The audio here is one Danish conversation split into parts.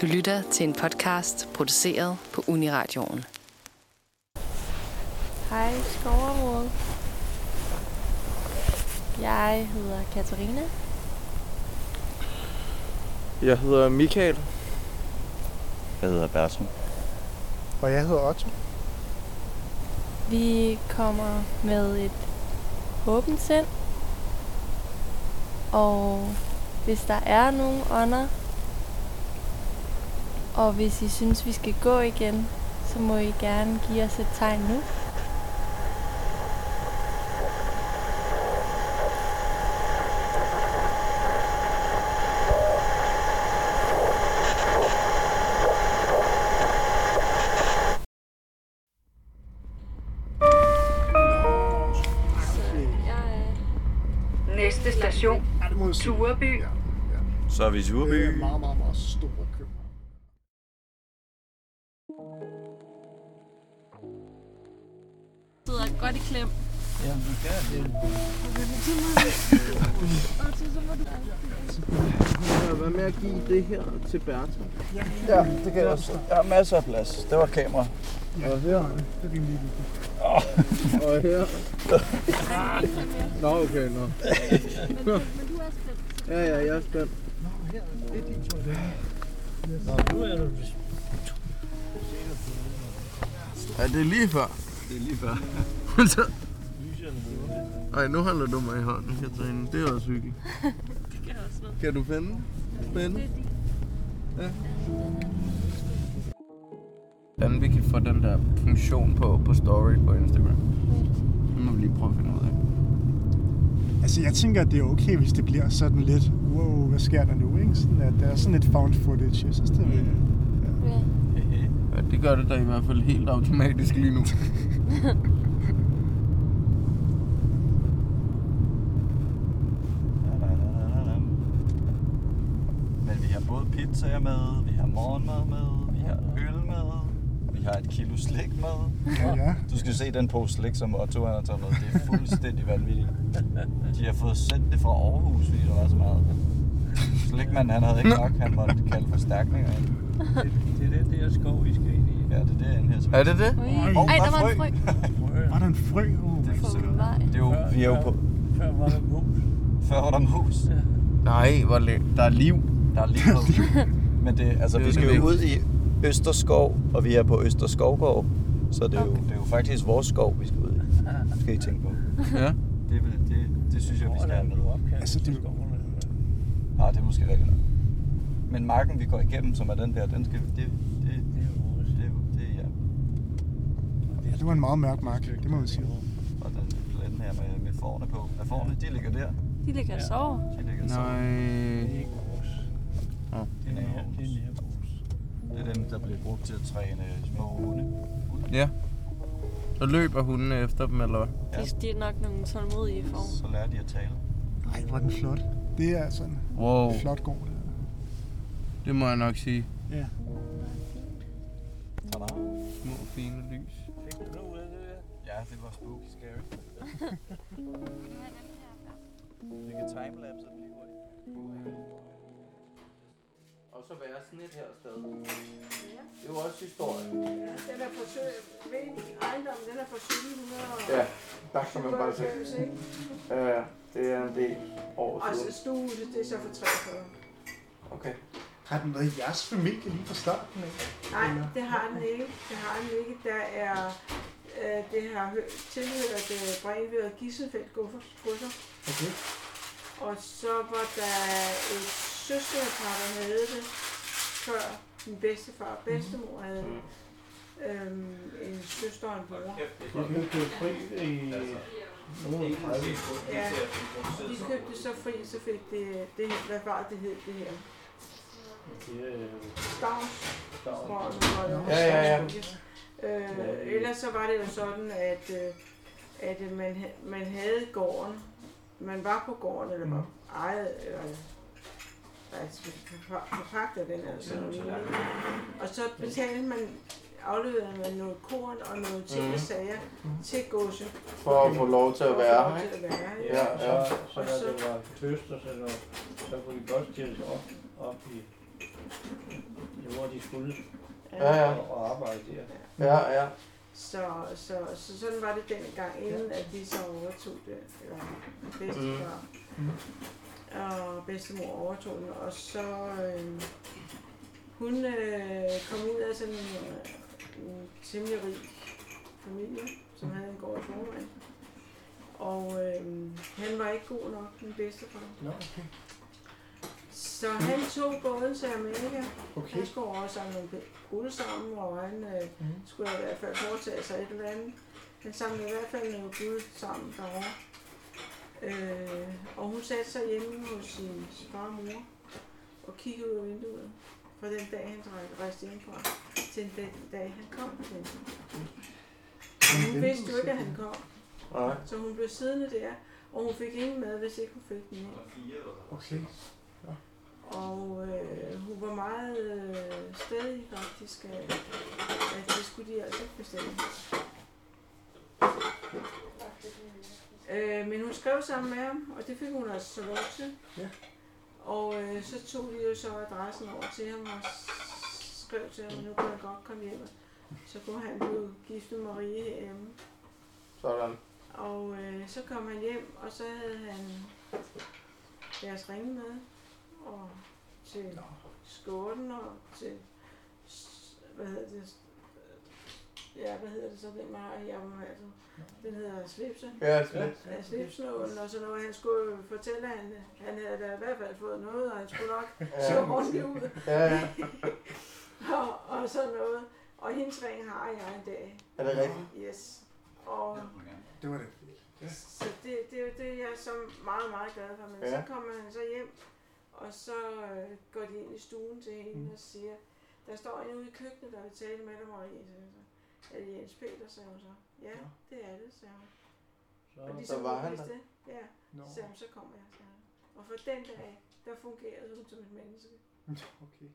Du lytter til en podcast produceret på Uniradioen. Hej skovområde. Jeg hedder Katarina. Jeg hedder Michael. Jeg hedder Bertram. Og jeg hedder Otto. Vi kommer med et åbent sind. Og hvis der er nogen ånder, og hvis I synes, vi skal gå igen, så må I gerne give os et tegn nu. Næste station. Tureby. Så er vi i Det er Tureby. meget, meget, meget store København. Sidder godt i klem. Hvad med at give det her til Bertram? Ja, det kan jeg også. Jeg har masser af plads. Det var kamera. Ja, det er det. Det er rimelig vigtigt. Og her. Nå, okay, nå. Men du er spændt. Ja, ja, jeg er spændt. Ja, det er lige før. Det er lige før. Ej, nu holder du mig i hånden, Katrine. Det er også hyggeligt. Det kan også noget. Kan du finde den? Spændende. Ja. Hvordan vi kan få den der funktion på, på story på Instagram. Det må vi lige prøve at finde ud af. Altså, jeg tænker, at det er okay, hvis det bliver sådan lidt, wow, hvad sker der nu, ikke? Sådan at der er sådan lidt found footage. Jeg synes, det er... Ja. Ja, det gør det da i hvert fald helt automatisk lige nu. Men vi har både pizzaer med, vi har morgenmad med, vi har øl med, vi har et kilo slik med. Ja. Du skal se den pose slik, som Otto han har taget med. Det er fuldstændig vanvittigt. De har fået sendt det fra Aarhus, fordi der var så meget. Slikmanden han havde ikke nok, han måtte kalde forstærkninger ind. Det er den der skov, vi skal i. Ja, det er derinde her. Er det det? Ui. Åh, Ej, der der er var en frø. Var der en frø? Oh, Det er vej. Det er jo, vi er jo på... Før var der mus. Før var der mus. Nej, hvor læ- der er liv. Der er lige noget. Men det, altså, Det vi skal det jo ud i Østerskov, og vi er på Østerskovgård. Så det er, jo, det er jo faktisk vores skov, vi skal ud i. Skal I tænke på. Ja. Det, vil- det, det synes jeg, vi skal have med. Altså, det- Ah, det er måske rigtigt nok. Men marken, vi går igennem, som er den der, den skal... Det, det, det, Det er vores. det, det ja. Ja, det var en meget mørk mark, det må man sige. Og den pletten her med, med forne på. Er forne, de ligger der. De ligger og sover. De ligger så. Nej. Det er ikke vores. Det er Det er det er er dem, der bliver brugt til at træne små hunde. Ja. Så løber hundene efter dem, eller hvad? Ja. De, de er nok nogle tålmodige form. Så lærer de at tale. Ej, hvor er den flot. Det er sådan Wow, en flot der. det må jeg nok sige. Ja. Ja, det var spooky scary. Vi kan timelapse det lige hurtigt. Og så være sådan et her sted. Det er jo også historie. Den er på sø, ved ejendommen, den er på 1700. Ja, der kan man bare se. Ja, det er en del år Og så stuehuset, det er så for 43. Okay. Har den været i jeres familie lige fra starten af? Nej, det har den ikke. Det har den ikke. Der er, det har hø- tilhørt øh, og Gisselfeldt godser. Okay. Og så var der et søsterpar, der havde det før min bedstefar og bedstemor havde det. Øhm, en søster og en bror. Jeg købte fri i nogen 30. Ja, de købte så fri, så fik det, det her, hvad var det hed det her? Det er øh, Stavns. Stavns. Ja, ja, ja. Øh, ellers så var det jo sådan, at, øh, at man, man havde gården. Man var på gården, eller var ejet, eller altså forpagter den eller sådan noget. Og så betalte man, afleverede man noget korn og noget ting og Mhm. sager til godset. For at få lov til at være her, til ikke? at være her, Ja, ja. Så, så da det var høst, og så, så kunne de godt stille sig op, op i, i de skulle Ja, ja. og, arbejde der. Ja, ja. Så, så, så sådan var det dengang, inden at de så overtog det, eller bedstefar Mm. og bedstemor overtog den, og så øh, hun øh, kom ud af sådan en, øh, en temmelig rig familie, som havde en gård i forvejen. Og øh, han var ikke god nok, min bedstefar. Nå, okay. Så han tog båden til Amerika. Okay. Han skulle over samle nogle guld sammen, og han øh, Mhm. skulle i hvert fald foretage sig et eller andet. Han samlede i hvert fald noget guld sammen derovre. Øh, og hun satte sig hjemme hos sin far og mor og kiggede ud af vinduet fra den dag, han rej- rejste hjemmefra, til den dag, han kom til. Hun vidste jo ikke, at han kom, Nej. så hun blev siddende der, og hun fik ingen mad, hvis ikke hun fik den. Okay. Og øh, hun var meget øh, stadig faktisk, at, at det skulle de altså ikke bestemme. Øh, men hun skrev sammen med ham, og det fik hun altså så lov til. Ja. Og øh, så tog de jo så adressen over til ham og skrev til ham, at nu kunne han godt komme hjem. Så kunne han blive gift med Marie herhjemme. Sådan. Og øh, så kom han hjem, og så havde han deres ringe med. Og til skjorten og til, hvad hedder det, ja, hvad hedder det så, den man har i armbåndet? Den hedder slipse. Ja, slet. Ja, slipsnålen, og så noget, han skulle fortælle, at han, han havde da i hvert fald fået noget, og han skulle nok se Ja. ordentligt ud. Ja, ja. og, og sådan noget. Og hendes ring har jeg en dag. Er det rigtigt? Yes. Og Det var det. så det, det, er jo det, jeg er så meget, meget glad for. Men Ja. så kommer han så hjem, og så øh, går de ind i stuen til hende Mm. og siger, der står en ude i køkkenet, der vil tale med dig, Marie. Så, jeg så, er det Jens Peter, sagde hun så. Ja, Ja. det er det, sagde hun. Så, Og så var han der? det, Ja, Nå. så sagde hun, så kommer jeg, sagde han. Og for den dag, der fungerede hun som et menneske. Okay.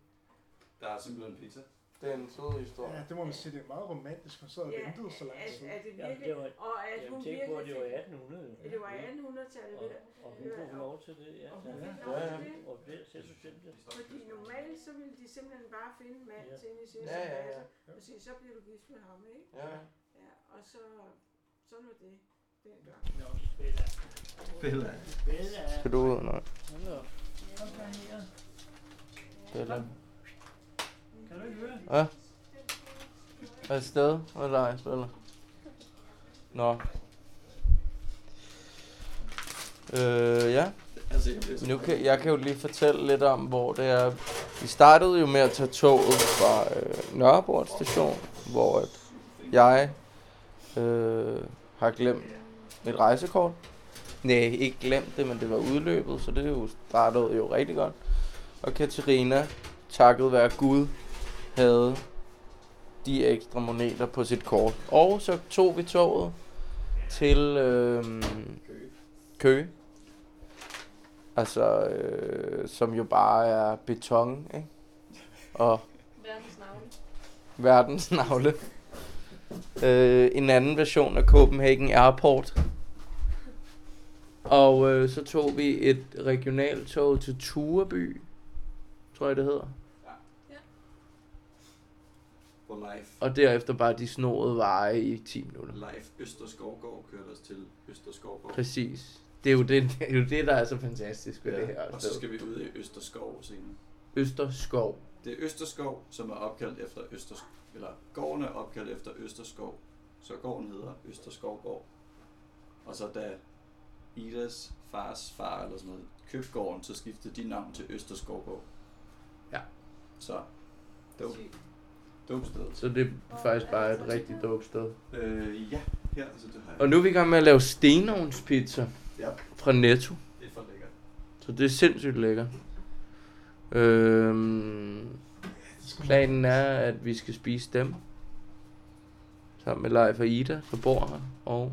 Der er simpelthen pizza. Det er en sød historie. Ja, det må man sige, det er meget romantisk, hun sad og Ja, ventede så lang at, tid. at det Jamen, virkelig, det var, og at jamen, hun tænk på, at virkelig det var i fik, 1800. jo. det var i 1800-tallet, Og, og hun fik lov til det, ja. Og hun ja. fik lov Ja, til ja. det. Og det er selvbestemt. Fordi normalt så ville de simpelthen bare finde en mand Ja. til hende i sin Ja, ja, ja. og sige, så bliver du gift med ham, ikke? Ja. Ja, og så, sådan var det Bella. Bella. Bella. Skal du ud? Nej. Bella. Kan du ikke høre? Ja. Afsted og lege spiller. Nå. Øh, ja. Altså, Nu kan, jeg kan jo lige fortælle lidt om, hvor det er. Vi startede jo med at tage toget fra øh, Nørreport station, hvor at jeg øh, har glemt mit rejsekort. Nej, ikke glemt det, men det var udløbet, så det jo startede jo rigtig godt. Og Katarina, takket være Gud, havde de ekstra moneter på sit kort. Og så tog vi toget til øh, Køge. Altså, øh, som jo bare er beton, ikke? Og Verdens navle. verdens navle. Øh, en anden version af Copenhagen Airport. Og øh, så tog vi et regionaltog til Tureby, tror jeg det hedder. På live. Og derefter bare de snorede veje i 10 minutter. Live Østerskovgård kørte os til Østerskovgård. Præcis. Det er jo det, det, er jo det der er så fantastisk ved det her og så skal vi ud i Østerskov senere. Østerskov. Det er Østerskov, som er opkaldt efter Østerskov. Eller gården er opkaldt efter Østerskov. Så gården hedder Østerskovgård. Og så da Idas fars far eller sådan noget købte gården, så skiftede de navn til Østerskovgård. Ja. Så, dope. Dope sted. Så det er faktisk bare et rigtig dope sted. Øh, ja, her, så det har jeg. Og nu er vi i gang med at lave stenovnspizza Ja, fra Netto. det er for lækkert. Så det er sindssygt lækkert. Øhm, planen er, at vi skal spise dem. Sammen med Leif og Ida, der bor her. Og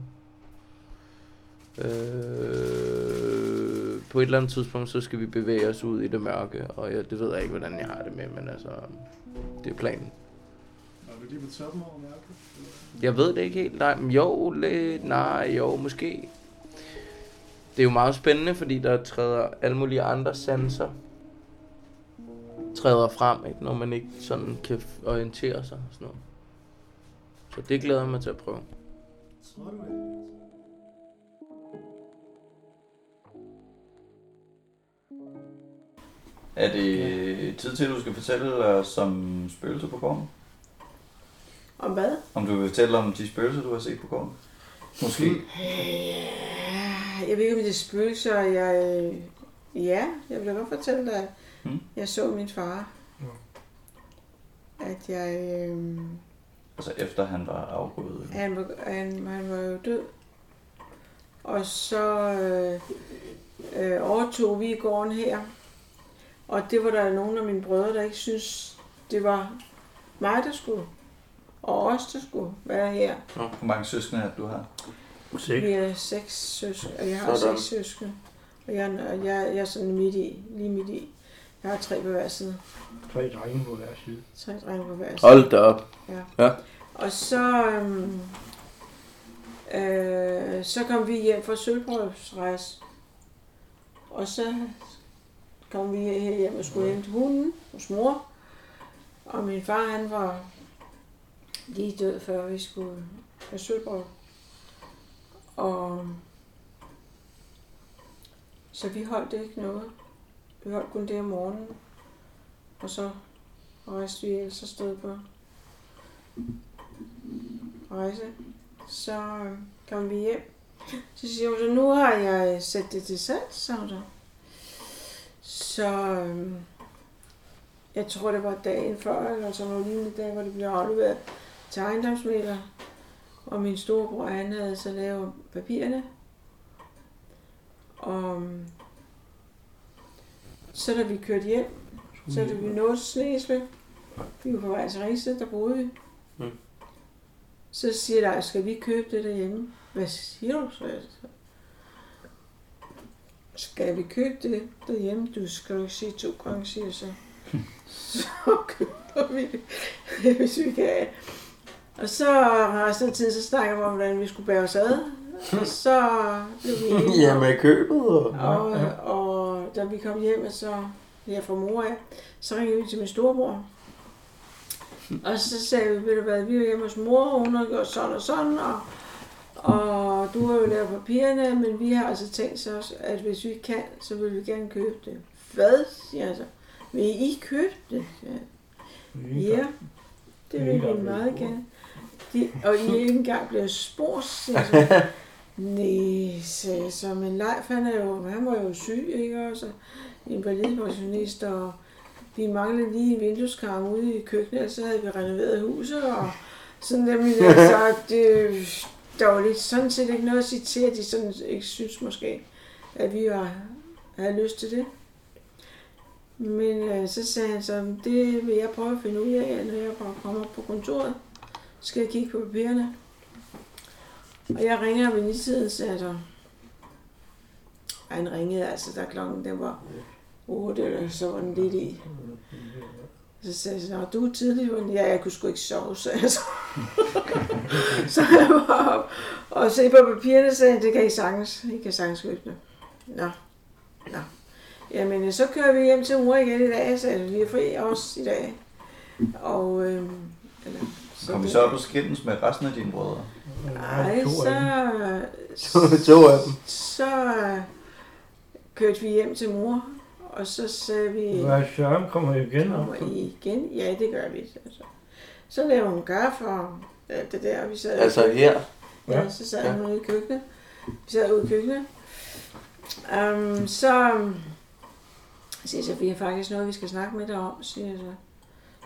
øh, på et eller andet tidspunkt, så skal vi bevæge os ud i det mørke. Og jeg, det ved jeg ikke, hvordan jeg har det med, men altså, det er planen. Vi lige på toppen over mærket? Jeg ved det ikke helt. Nej, men jo, lidt, nej, jo, måske. Det er jo meget spændende, fordi der træder alle mulige andre sanser træder frem, ikke? når man ikke sådan kan orientere sig og sådan noget. Så det glæder jeg mig til at prøve. Er det tid til, at du skal fortælle os om spøgelser på gården? Om hvad? Om du vil fortælle om de spøgelser, du har set på gården? Måske. Jeg ved ikke, om det er spøgelser. Jeg, ja, jeg vil da godt fortælle dig, at Mm. jeg så min far. At jeg... Øh, Altså efter han var afgået. han, var, han, han var jo død. Og så øh, øh, overtog vi gården her. Og det var der nogle af mine brødre, der ikke synes det var mig, der skulle. Og os, der skulle være her. Hvor mange søskende er det, du har? Seks. Vi er seks søskende, og jeg har Sådan. seks søskende. Og jeg, er- og jeg, jeg er sådan midt i, lige midt i. Jeg har tre på hver side. Tre drenge på hver side. Tre drenge på hver side. Hold da op. Og så, øhm, øh, så kom vi hjem fra Sølvbrødsrejse. Og så kom vi her hjem og skulle hente hunden hos mor. Og min far, han var lige død, før vi skulle have Sølvbrød. Og så vi holdt ikke noget. Vi holdt kun det om morgenen. Og så rejste vi ellers afsted på rejse. Så øh, kom vi hjem. Så siger hun så, nu har jeg sat det til salg, sagde hun så. Så øh, jeg tror, det var dagen før, eller sådan noget lignende dag, hvor det blev afleveret til ejendomsmælder. Og min storebror, han havde så lavet papirerne. Og så da vi kørte hjem, så da vi nåede Snesle, vi var på vej til Ringsted, der boede vi. Mm. Så siger der, skal vi købe det derhjemme? Hvad siger du så? Skal vi købe det derhjemme? Du skal jo sige to gange, siger jeg så. så køber vi det, hvis vi kan. Og så resten af tiden, så snakker vi om, hvordan vi skulle bære os ad. Og så blev vi enige ja, med købet og... og, og da vi kom hjem, så her fra mor af, så ringede vi til min storebror. Og så sagde vi, ved du hvad, vi er hjemme hos mor, og hun har gjort sådan og sådan, og, og du har jo lavet papirerne, men vi har altså tænkt sig også, at hvis vi kan, så vil vi gerne købe det. Hvad, siger jeg så. Vil I købe det? Ja, ja det vil vi meget gerne. De, og I ikke engang jeg så. Nej, sagde jeg så, men Leif, han, er jo, han var jo syg, ikke også? Invalidpensionist, og vi manglede lige en vindueskarm ude i køkkenet, og så havde vi renoveret huset, og sådan der, men altså, det, der var lidt sådan set ikke noget at sige til, at de sådan ikke synes måske, at vi var, havde lyst til det. Men øh, så sagde han så, det vil jeg prøve at finde ud af, når jeg kommer på kontoret. Skal jeg kigge på papirerne. Og jeg ringer min nitiden, sagde der. Og han ringede altså, der klokken den var 8, eller så var den lidt i. Så sagde jeg, "Nå, du er tidlig, men Ja, jeg kunne sgu ikke sove, så jeg så. så jeg var op og se på papirerne, sagde det kan I sagtens. I kan sagtens købe. Nå, nå. Jamen, så kører vi hjem til mor igen i dag, så vi er fri også i dag. Og, øh, Kom vi så op og skændes med resten af dine brødre? Nej, så, to af dem. så øh, kørte vi hjem til mor, og så sagde vi, Hvad Søren kommer igen op kommer? I igen? Ja, det gør vi. Altså. Så lavede hun kaffe og alt det der, og vi sad Altså her. Ja, så sad hun ude i køkkenet. Vi sad ude i køkkenet. Um, så siger jeg så, vi har faktisk noget, vi skal snakke med dig om, siger jeg så.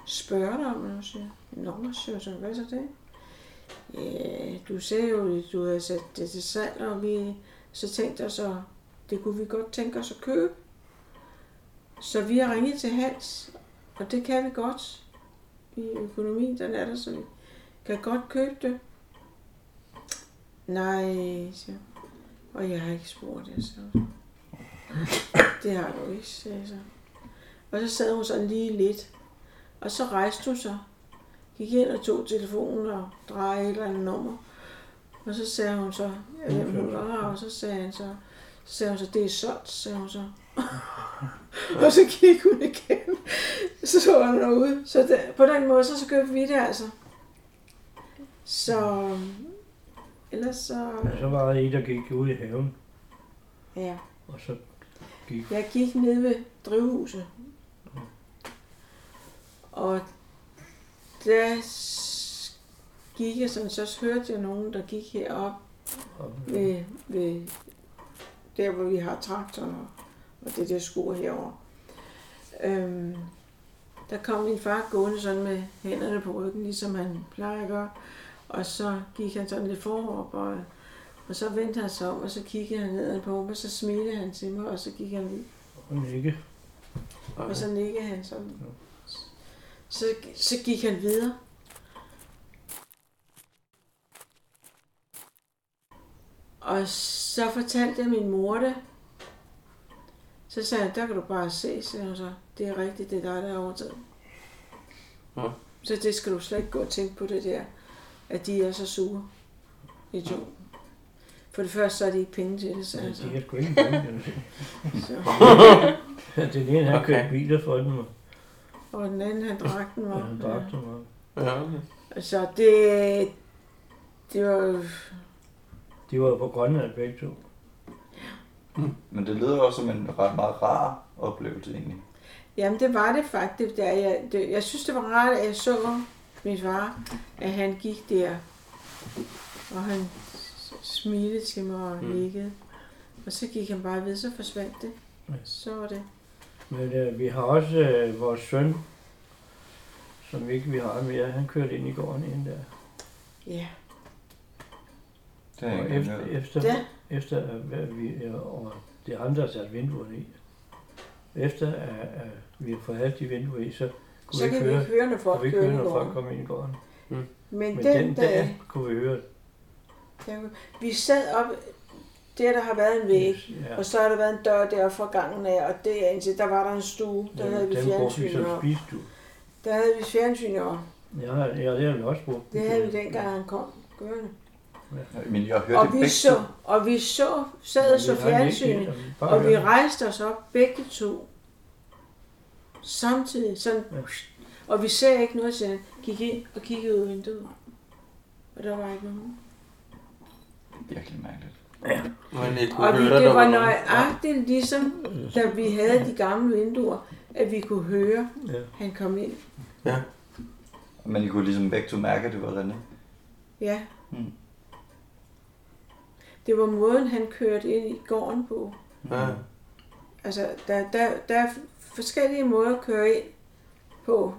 Spørger dig om og siger jeg. Nå, siger så, hvad så det? Ja, du sagde jo, at du havde sat det til salg, og vi så tænkte os, så, det kunne vi godt tænke os at købe. Så vi har ringet til Hans, og det kan vi godt. I økonomien, den er der, så vi kan godt købe det. Nej, siger jeg. Og jeg har ikke spurgt det, så. Det har du ikke, sagde jeg så. Og så sad hun sådan lige lidt. Og så rejste hun sig. Gik ind og tog telefonen og drejede et eller andet nummer. Og så sagde hun så, hvem hun var, og så sagde han så, så sagde hun så, det er solgt, sagde hun så. Og så gik hun igen. Så så han derude. Så der, på den måde, så, så købte vi det altså. Så ellers så... Men så var der en, der gik ud i haven, Ja. og så gik... Jeg gik ned ved drivhuset. Og der gik jeg sådan, så hørte jeg nogen, der gik herop ved, ved der, hvor vi har traktoren og, og det der skur herovre. Øhm, der kom min far gående sådan med hænderne på ryggen, ligesom han plejer at gøre. Og så gik han sådan lidt forop, og, og så vendte han sig om, og så kiggede han ned på mig, og så smilede han til mig, og så gik han ud. og ikke. Og så nikkede han sådan. Så, så gik han videre. Og så fortalte jeg min mor det. Så sagde han, der kan du bare se, siger hun så. Det er rigtigt, det er dig, der er overtaget. Ja. Så det skal du slet ikke gå og tænke på det der, at de er så sure. I to. For det første, så er de ikke penge til det, så Ja, altså. de har sgu ikke penge, kan du se. Så. Den ene, han Okay. kørte biler for dem, og den anden, han drak den og han var. dræbte dem. Og Ja. Så det, det var de var jo på Grønland begge to. Men det lyder også som en ret meget rar oplevelse egentlig. Jamen, det var det faktisk. Der. Jeg, det, jeg synes, det var rart, at jeg så min far, at han gik der, og han smilede til mig og Mm. nikkede. Og så gik han bare ved, så forsvandt det. Ja. Så var det. Men øh, vi har også øh, vores søn, som ikke vi har mere, han kørte ind i gården ind der. Ja. Det jeg Og ikke efter, efter, Ja. efter at vi, ja, og det er ham, der har sat vinduerne i. Efter at, at vi har fået alt de vinduer i, så kunne Så vi kan ikke vi høre, ikke høre, når folk vi høre, når folk kom ind i gården. Men, Men den, den dag dag, kunne vi høre det. vi sad op, der der har været en væg, Ja. og så har der været en dør der fra gangen af, og der indtil, der var der en stue, der havde vi fjernsyn op. Der havde vi fjernsyn op. Ja, ja, det har vi også brugt. Det havde vi dengang, han kom kørende. Men jeg hørte Og det vi begge så, to. og vi så, sad og så Vi har ikke- fjernsyn, bare og vi rejste os op begge to. Samtidig, sådan, Ja. og vi ser ikke noget, så gik ind og kiggede ud af vinduet. Og der var ikke nogen. Virkelig mærkeligt. Men I kunne Og vi, høre, det der var nøjagtigt ligesom, da vi havde de gamle vinduer, at vi kunne høre, Ja. han kom ind. Ja. Men I kunne ligesom begge to mærke, at det var René. Ja. Mm. Det var måden, han kørte ind i gården på. Ja. Altså, der, der, der er forskellige måder at køre ind på.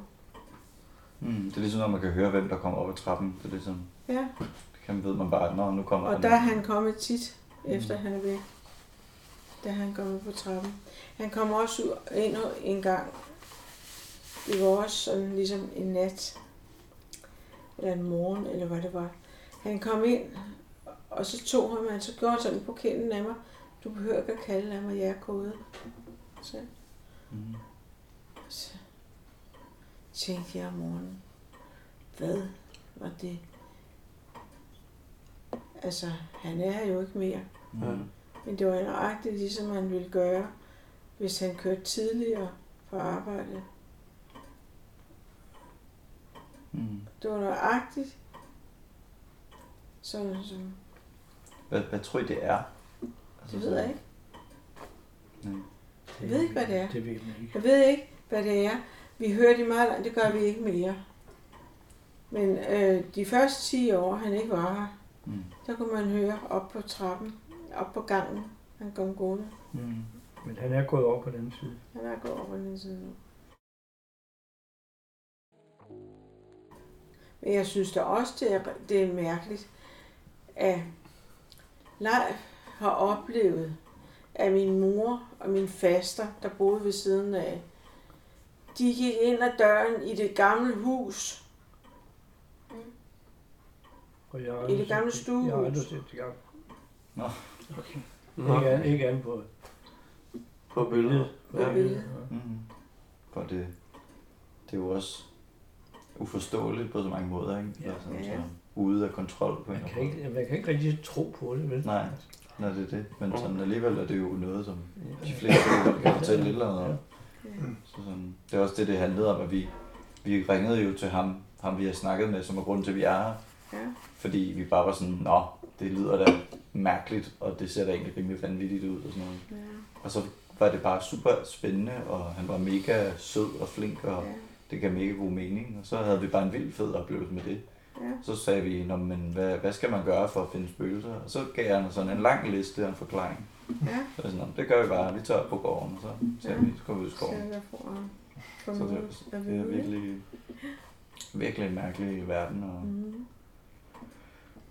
Mm. Det er ligesom, når man kan høre, hvem der kommer op ad trappen. Det er ligesom, Ja. Kan ved man bare, når nu kommer Og René. der er han kommet tit, efter han er væk. Da han kommet på trappen. Han kom også ind en gang. Var også sådan ligesom en nat. Eller en morgen, eller hvad det var. Han kom ind, og så tog han mig, så gjorde han sådan på kinden af mig. Du behøver ikke at kalde af mig, jeg er gået. Så, Mm. så tænkte jeg om morgenen, hvad var det? Altså, han er her jo ikke mere. Mm. Men det var nøjagtigt ligesom han ville gøre, hvis han kørte tidligere på arbejde. Mm. Det var nøjagtigt sådan som, Hvad, hvad tror I, det er? Altså, det ved jeg ikke. Nej. Jeg ved ikke, hvad det er. Det ved man ikke. Jeg ved ikke, hvad det er. Vi hørte i meget langt, det gør vi ikke mere. Men øh, de første 10 år, han ikke var her, Mm. der kunne man høre op på trappen, op på gangen, han kom gående. Mm. Men han er gået over på den side. Han er gået over på den side nu. Men jeg synes da også, det er, det er mærkeligt, at Leif har oplevet, at min mor og min faster, der boede ved siden af, de gik ind ad døren i det gamle hus. Og jeg I det gamle set Jeg har aldrig stuehus. set det gamle. Nå. Nå, Ikke, an, ikke an på på billedet. På Ja. billedet. Ja. Mm. For det, det er jo også uforståeligt på så mange måder, ikke? Ja. Eller sådan, Ja. så ude af kontrol på en Man eller kan, anden ikke, man kan ikke rigtig tro på det, vel? Nej, nej, det er det. Men sådan, alligevel er det jo noget, som de fleste kan fortælle et eller andet om. Så sådan, det er også det, det handlede om, at vi, vi ringede jo til ham, ham vi har snakket med, som er grunden til, at vi er her. Ja. Fordi vi bare var sådan, nå, det lyder da mærkeligt, og det ser da egentlig rimelig vanvittigt ud og sådan noget. Ja. Og så var det bare super spændende, og han var mega sød og flink, og Ja. det gav mega god mening. Og så havde vi bare en vild fed oplevelse med det. Ja. Så sagde vi, Nå, men hvad, hvad skal man gøre for at finde spøgelser? Og så gav han sådan en lang liste og en forklaring. Ja. Så sådan, "Nå, det gør vi bare, vi tager på gården, og så ser Ja. vi, så går vi ud i skoven. Så det, er virkelig, virkelig en mærkelig verden. Og, Mhm.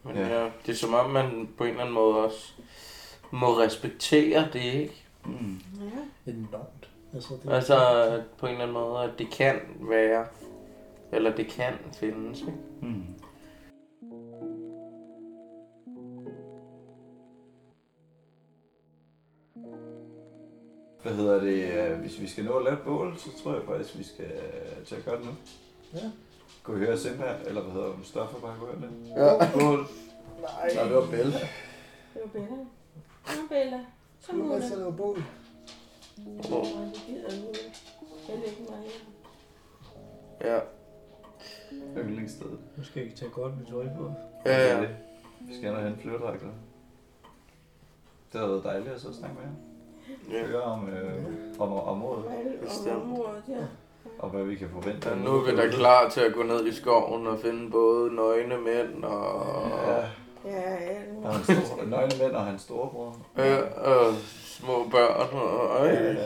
Men Ja. ja. det er som om, man på en eller anden måde også må respektere det, ikke? mm, Ja. Enormt. Altså, det Altså at på en eller anden måde, at det kan være, eller det kan findes, ikke? mm. Hvad hedder det? øh, Hvis vi skal nå at lave et bål, så tror jeg faktisk, vi skal øh, til at gøre det nu. Ja. Kunne vi høre Simba, eller hvad hedder Mustafa bare gå lidt? Ja. Bål. Nej. Nej, det var Belle. Det var Bella. Nå, Bella. Så må du. jeg så lavet bål. Åh, det gider jeg ikke. Jeg lægger mig her. Ja. Yndlingsstedet. Nu skal jeg tage godt med tøj på. Ja, ja. Vi skal ind og hente flyverdragter. Det har været dejligt at så snakke med jer. ja. Høre om, øh, om området, Alle Bestemt. om området, ja. Og hvad vi kan forvente. Ja, nu er vi da klar til at gå ned i skoven og finde både nøgne mænd og, Ja, Ja, alle. og hans store, nøgne mænd og hans storebror. ja, og små børn. Og, ej. Øh,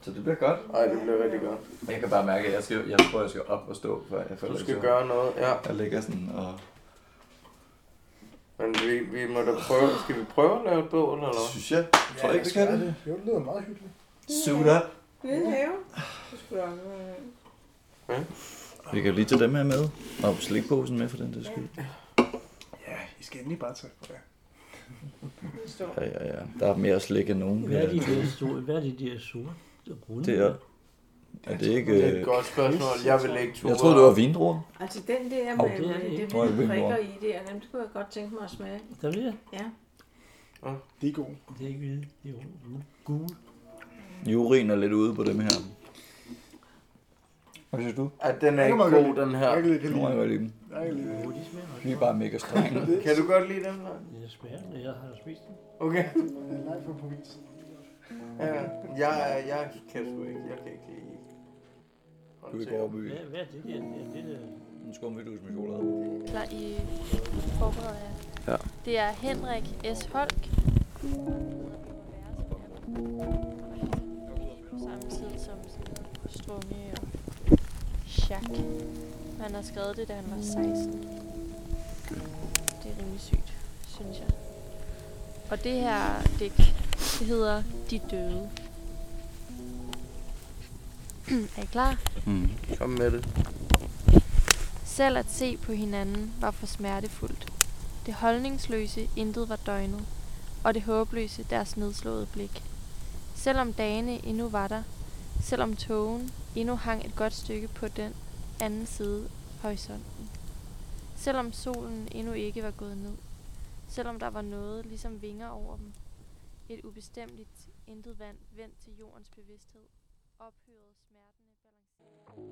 så det bliver godt. ej, det bliver rigtig godt. Jeg kan bare mærke, at jeg, skal, jeg tror, jeg skal op og stå, før jeg føler Du skal gøre noget, ja. Jeg ligger sådan og... Men vi, vi må da prøve. Skal vi prøve at lave et bål, eller hvad? Synes jeg. Tror jeg ikke, vi skal det? Jo, det lyder meget hyggeligt. Suit up. Lille have. Det skulle jeg også være. Vi kan lige tage dem her med. Og slikposen med for den der skyld. Ja, I skal endelig bare tage på det. Det står. Ja, ja, ja. Der er mere slik end nogen. Hvad er de der store, hvad er de der sorte brune? Det er, er det ikke... Det er et øh, godt spørgsmål. Jeg vil ikke turde. Jeg troede, det var vindruer. Altså den der med, det er med det det jeg, hvide det er prikker i der, dem skulle jeg godt tænke mig at smage. Der er det. Ja. De er gode. Det er ikke hvide. Det er jo gule. Jurin er lidt ude på dem her. Hvad synes du? At den er Jeg ikke kan god, lide- den Jeg her. kan lide må jeg godt lide dem. Jeg kan lide det. de smager også. Vi er bare mega strenge. Kan du godt lide den her? Det smager, når jeg har spist den. Okay. Jeg er live fra provinsen. Ja, jeg, jeg kan sgu ikke. Jeg kan ikke lide. Du kan gå over by. Hvad, hvad er det der? Det er det der. En skumvedus med chokolade. Klar, I forbereder jer. Ja. Det er Henrik S. Holk. Samme tid som Strunge og Jacques. Han har skrevet det, da han var 16. Det er rimelig sygt, synes jeg. Og det her digt, det hedder De Døde. er I klar? Mm. Kom med det. Selv at se på hinanden var for smertefuldt. Det holdningsløse intet var døgnet, og det håbløse deres nedslåede blik. Selvom dagene endnu var der, selvom togen endnu hang et godt stykke på den anden side horisonten. Selvom solen endnu ikke var gået ned, selvom der var noget ligesom vinger over dem. Et ubestemmeligt intet vand vendt til jordens bevidsthed, ophørede smertene balanceret.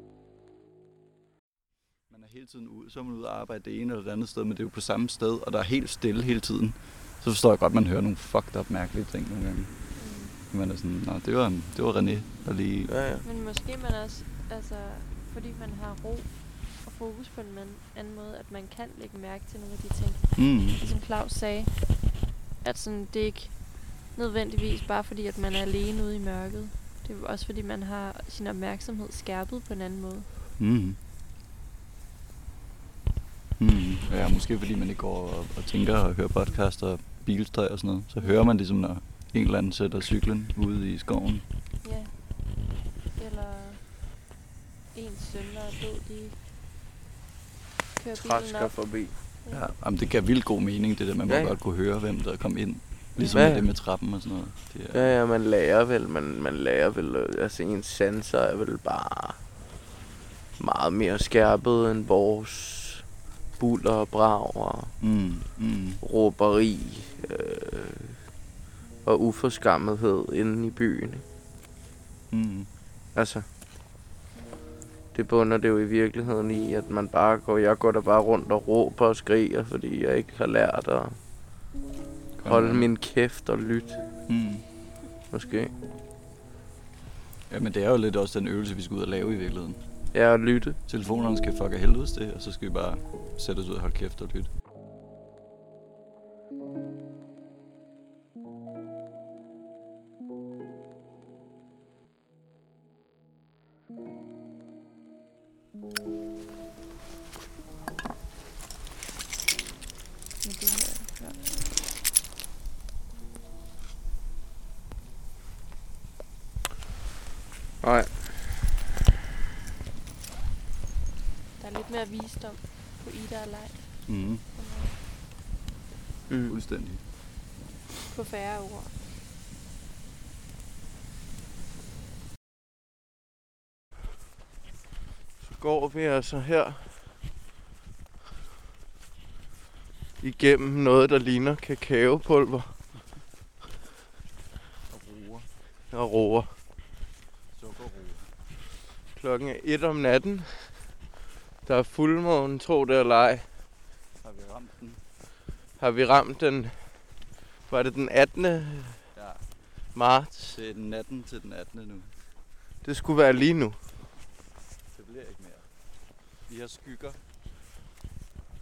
Man er hele tiden ude, så er man ude og arbejde det ene eller det andet sted, men det er jo på samme sted, og der er helt stille hele tiden. Så forstår jeg godt, at man hører nogle fucked up mærkelige ting nogle gange. Man er sådan, Nå, det var, det var René, der lige... Ja, ja. Men måske man også, altså, fordi man har ro og fokus på en anden måde, at man kan lægge mærke til nogle af de ting. Mm. Ligesom Claus sagde, at sådan, det er ikke nødvendigvis bare fordi, at man er alene ude i mørket. Det er også fordi, man har sin opmærksomhed skærpet på en anden måde. Mm. Mm. Ja, måske fordi man ikke går og, og tænker og hører podcast og bilstøj og sådan noget. Så hører man ligesom, når en eller anden sætter cyklen ude i skoven. Ja. Eller ens søn, der er død, de kører bilen Træsker op. forbi. Ja, jamen, det gav vildt god mening, det der, man må Ja, ja. godt kunne høre, hvem der kom ind. Ligesom Ja, det med trappen og sådan noget. Det er, Ja, ja, man lærer vel, man, man lærer vel, øh, altså ens sanser er vel bare meget mere skærpet end vores buller og brag og Mm, mm, råberi øh, og uforskammethed inde i byen. ikke? mm. Altså, det bunder det jo i virkeligheden i, at man bare går, jeg går der bare rundt og råber og skriger, fordi jeg ikke har lært at holde min kæft og lytte, Mm. måske. Ja, men det er jo lidt også den øvelse, vi skal ud og lave i virkeligheden. Ja, at lytte. Telefonerne skal fuck af helvedes det, og så skal vi bare sætte os ud og holde kæft og lytte. Med det her. Ja. Nej, Der er lidt mere visdom på Ida og Leif. Mm. mm. Fuldstændig. På færre ord. Går vi altså her igennem noget, der ligner kakaopulver Og roer. og roer. Sukkerroer. Klokken er et om natten. Der er fuldmåne, tro det eller ej. Har vi ramt den? Har vi ramt den, var det den 18. Ja. marts? Det er den natten til den 18. nu. Det skulle være lige nu. Det bliver ikke mere. Vi har skygger.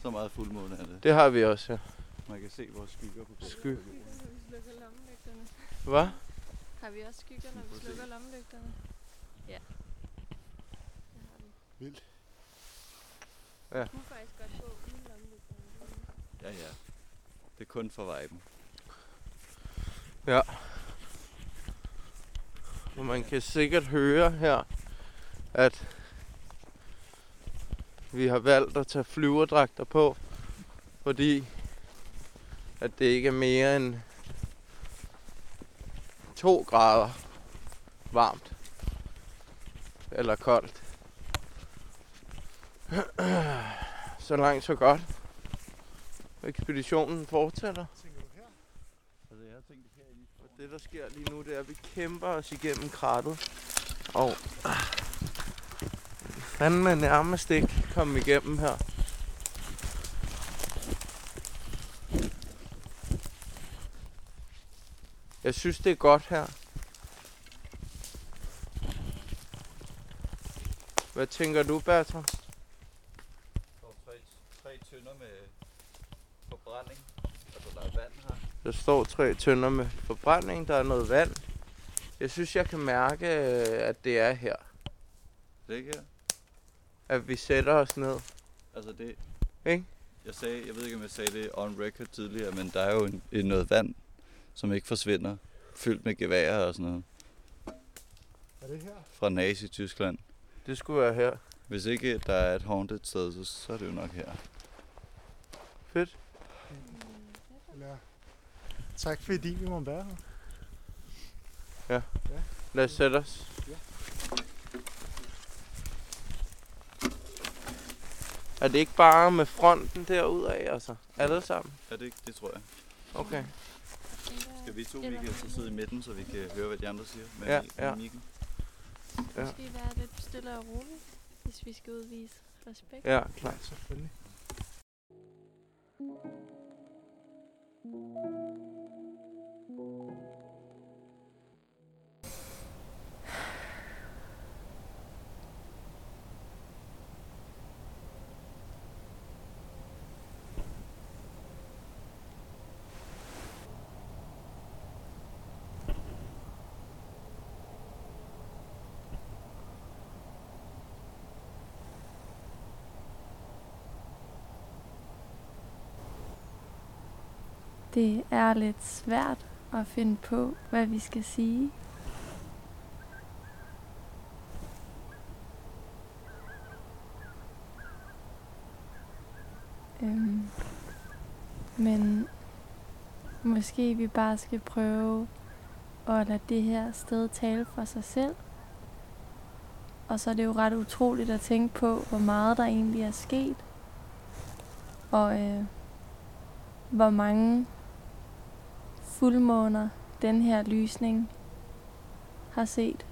Så meget fuldmåne er det. Det har vi også, ja. Man kan se vores skygger på gulvet. Sky. Hvad? Har vi også skygger, når vi slukker lommelygterne? Ja. Det har vi. Vildt. Ja. Du kunne faktisk godt gå uden lommelygterne. Ja, ja. Det er kun for viben. Og man kan sikkert høre her, at vi har valgt at tage flyverdragter på, fordi at det ikke er mere end 2 grader varmt eller koldt. Så langt så godt. Ekspeditionen fortsætter. Altså. Og det der sker lige nu, det er, at vi kæmper os igennem krattet. Og fanden er nærmest ikke komme igennem her. Jeg synes, det er godt her. Hvad tænker du, Bertram? Der er tre, tre tønder med forbrænding. Altså, der er vand her. Der står tre tønder med forbrænding, der er noget vand. Jeg synes, jeg kan mærke, øh, at det er her. Det er ikke her. At vi sætter os ned. Altså, det... Ikke? Jeg sagde, jeg ved ikke, om jeg sagde det on record tidligere, men der er jo en, en noget vand, som ikke forsvinder. Fyldt med geværer og sådan noget. Er det her? Fra Nazi-Tyskland. Det skulle være her. Hvis ikke der er et haunted sted, så, så er det jo nok her. Fedt. Eller... Tak fordi vi må være her. Lad os sætte os. Er det ikke bare med fronten derudad, altså? Alle sammen? Er det ikke? Det tror jeg. Okay. Skal vi to, Eller- Michael, så sidde i midten, så vi kan høre, hvad de andre siger? Med, Ja, ja. mikken? Ja. Måske være lidt stille og roligt, hvis vi skal udvise respekt. Ja, klar. Selvfølgelig. Det er lidt svært at finde på, hvad vi skal sige. Øhm, men måske vi bare skal prøve at lade det her sted tale for sig selv. Og så er det jo ret utroligt at tænke på, hvor meget der egentlig er sket. Og øh, hvor mange fuldmåner den her lysning har set.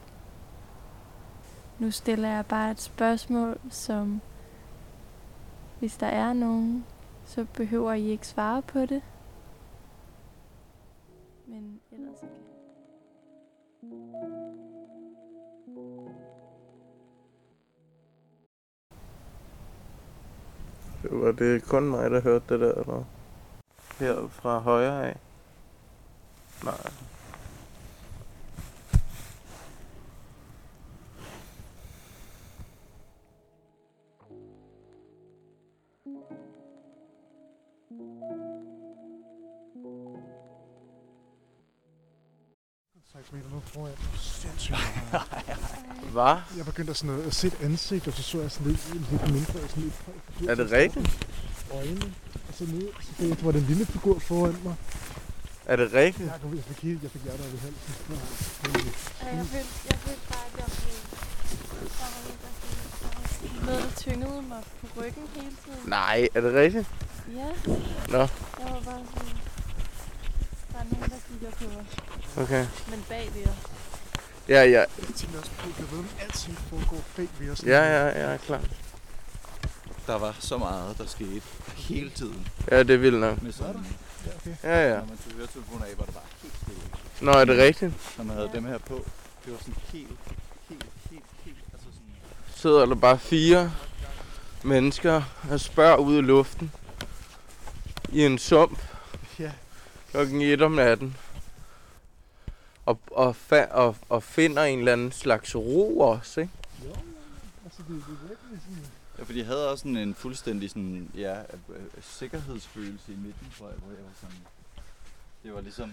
Nu stiller jeg bare et spørgsmål, som hvis der er nogen, så behøver I ikke svare på det. Men ellers kan Var det kun mig, der hørte det der, eller? Her fra højre af? Nej. dig nu foran mig. Sindssygt meget. Hvad? Jeg begyndte at, sådan at se et ansigt, og så så jeg sådan lidt, lidt mindre, sådan lidt. Er det rigtigt? Øjnene, og så ned, og så jeg, var det en lille figur foran mig. Er det rigtigt? Jeg, kunne- jeg fik, helt- jeg fik hjertet i halsen. Ja, jeg følte, jeg følte bare, at jeg blev... Der var noget, der noget, der tyngede mig på ryggen hele tiden. Nej, er det rigtigt? Ja. Nå. Jeg var bare sådan... Der er nogen, der kigger på mig. Okay. Men bag ved os. Ja, ja. Jeg tænkte også på, at jeg ved, om alting foregår bag ved os. Ja, ja, ja, klar. Der var så meget, der skete hele tiden. Ja, det er vildt nok. Med sådan, okay. Ja, ja. Når man tog høretelefoner af, var det bare helt stille. Nå, er det rigtigt? Når man havde dem her på, det var sådan helt, helt, helt, helt, altså sådan... Sidder der bare fire mennesker og spørger ud i luften. I en sump. Ja. Klokken et om natten. Og, og, fa- og, og finder en eller anden slags ro også, ikke? Jo, altså det, det. Ja, fordi jeg havde også sådan en fuldstændig sådan, ja, øh, øh, sikkerhedsfølelse i midten, tror jeg, hvor jeg var sådan... Det var ligesom...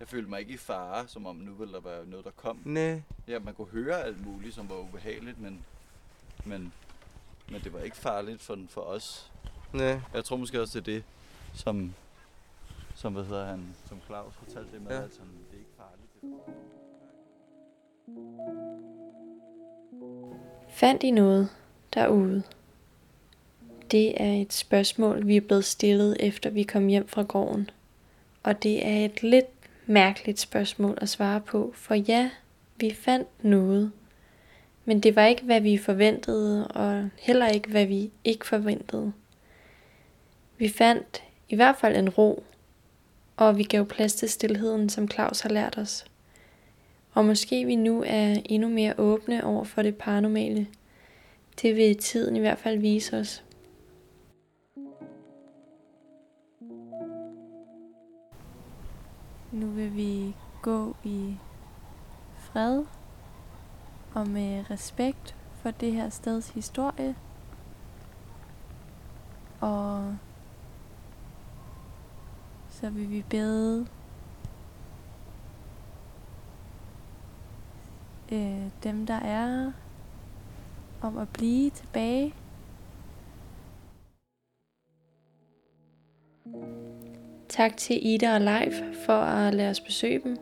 Jeg følte mig ikke i fare, som om nu ville der være noget, der kom. Næ. Ja, man kunne høre alt muligt, som var ubehageligt, men, men, men det var ikke farligt for, for os. Næ. Jeg tror måske også, det er det, som, som hvad hedder han, som Claus fortalte det med, Ja. at sådan, det er ikke farligt. Fandt I noget derude? Det er et spørgsmål, vi er blevet stillet, efter vi kom hjem fra gården. Og det er et lidt mærkeligt spørgsmål at svare på, for ja, vi fandt noget. Men det var ikke, hvad vi forventede, og heller ikke, hvad vi ikke forventede. Vi fandt i hvert fald en ro, og vi gav plads til stillheden, som Claus har lært os. Og måske vi nu er endnu mere åbne over for det paranormale. Det vil tiden i hvert fald vise os. Nu vil vi gå i fred og med respekt for det her steds historie. Og så vil vi bede øh, dem, der er om at blive tilbage. Tak til Ida og Leif for at lade os besøge dem.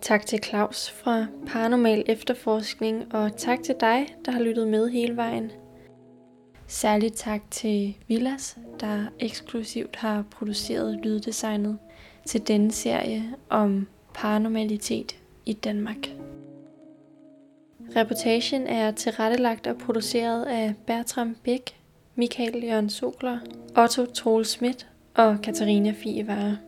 Tak til Claus fra Paranormal Efterforskning, og tak til dig, der har lyttet med hele vejen. Særligt tak til Villas, der eksklusivt har produceret lyddesignet til denne serie om paranormalitet i Danmark. Reportagen er tilrettelagt og produceret af Bertram Bæk, Michael Jørgen Sokler, Otto Troel Schmidt og Katarina Fievare.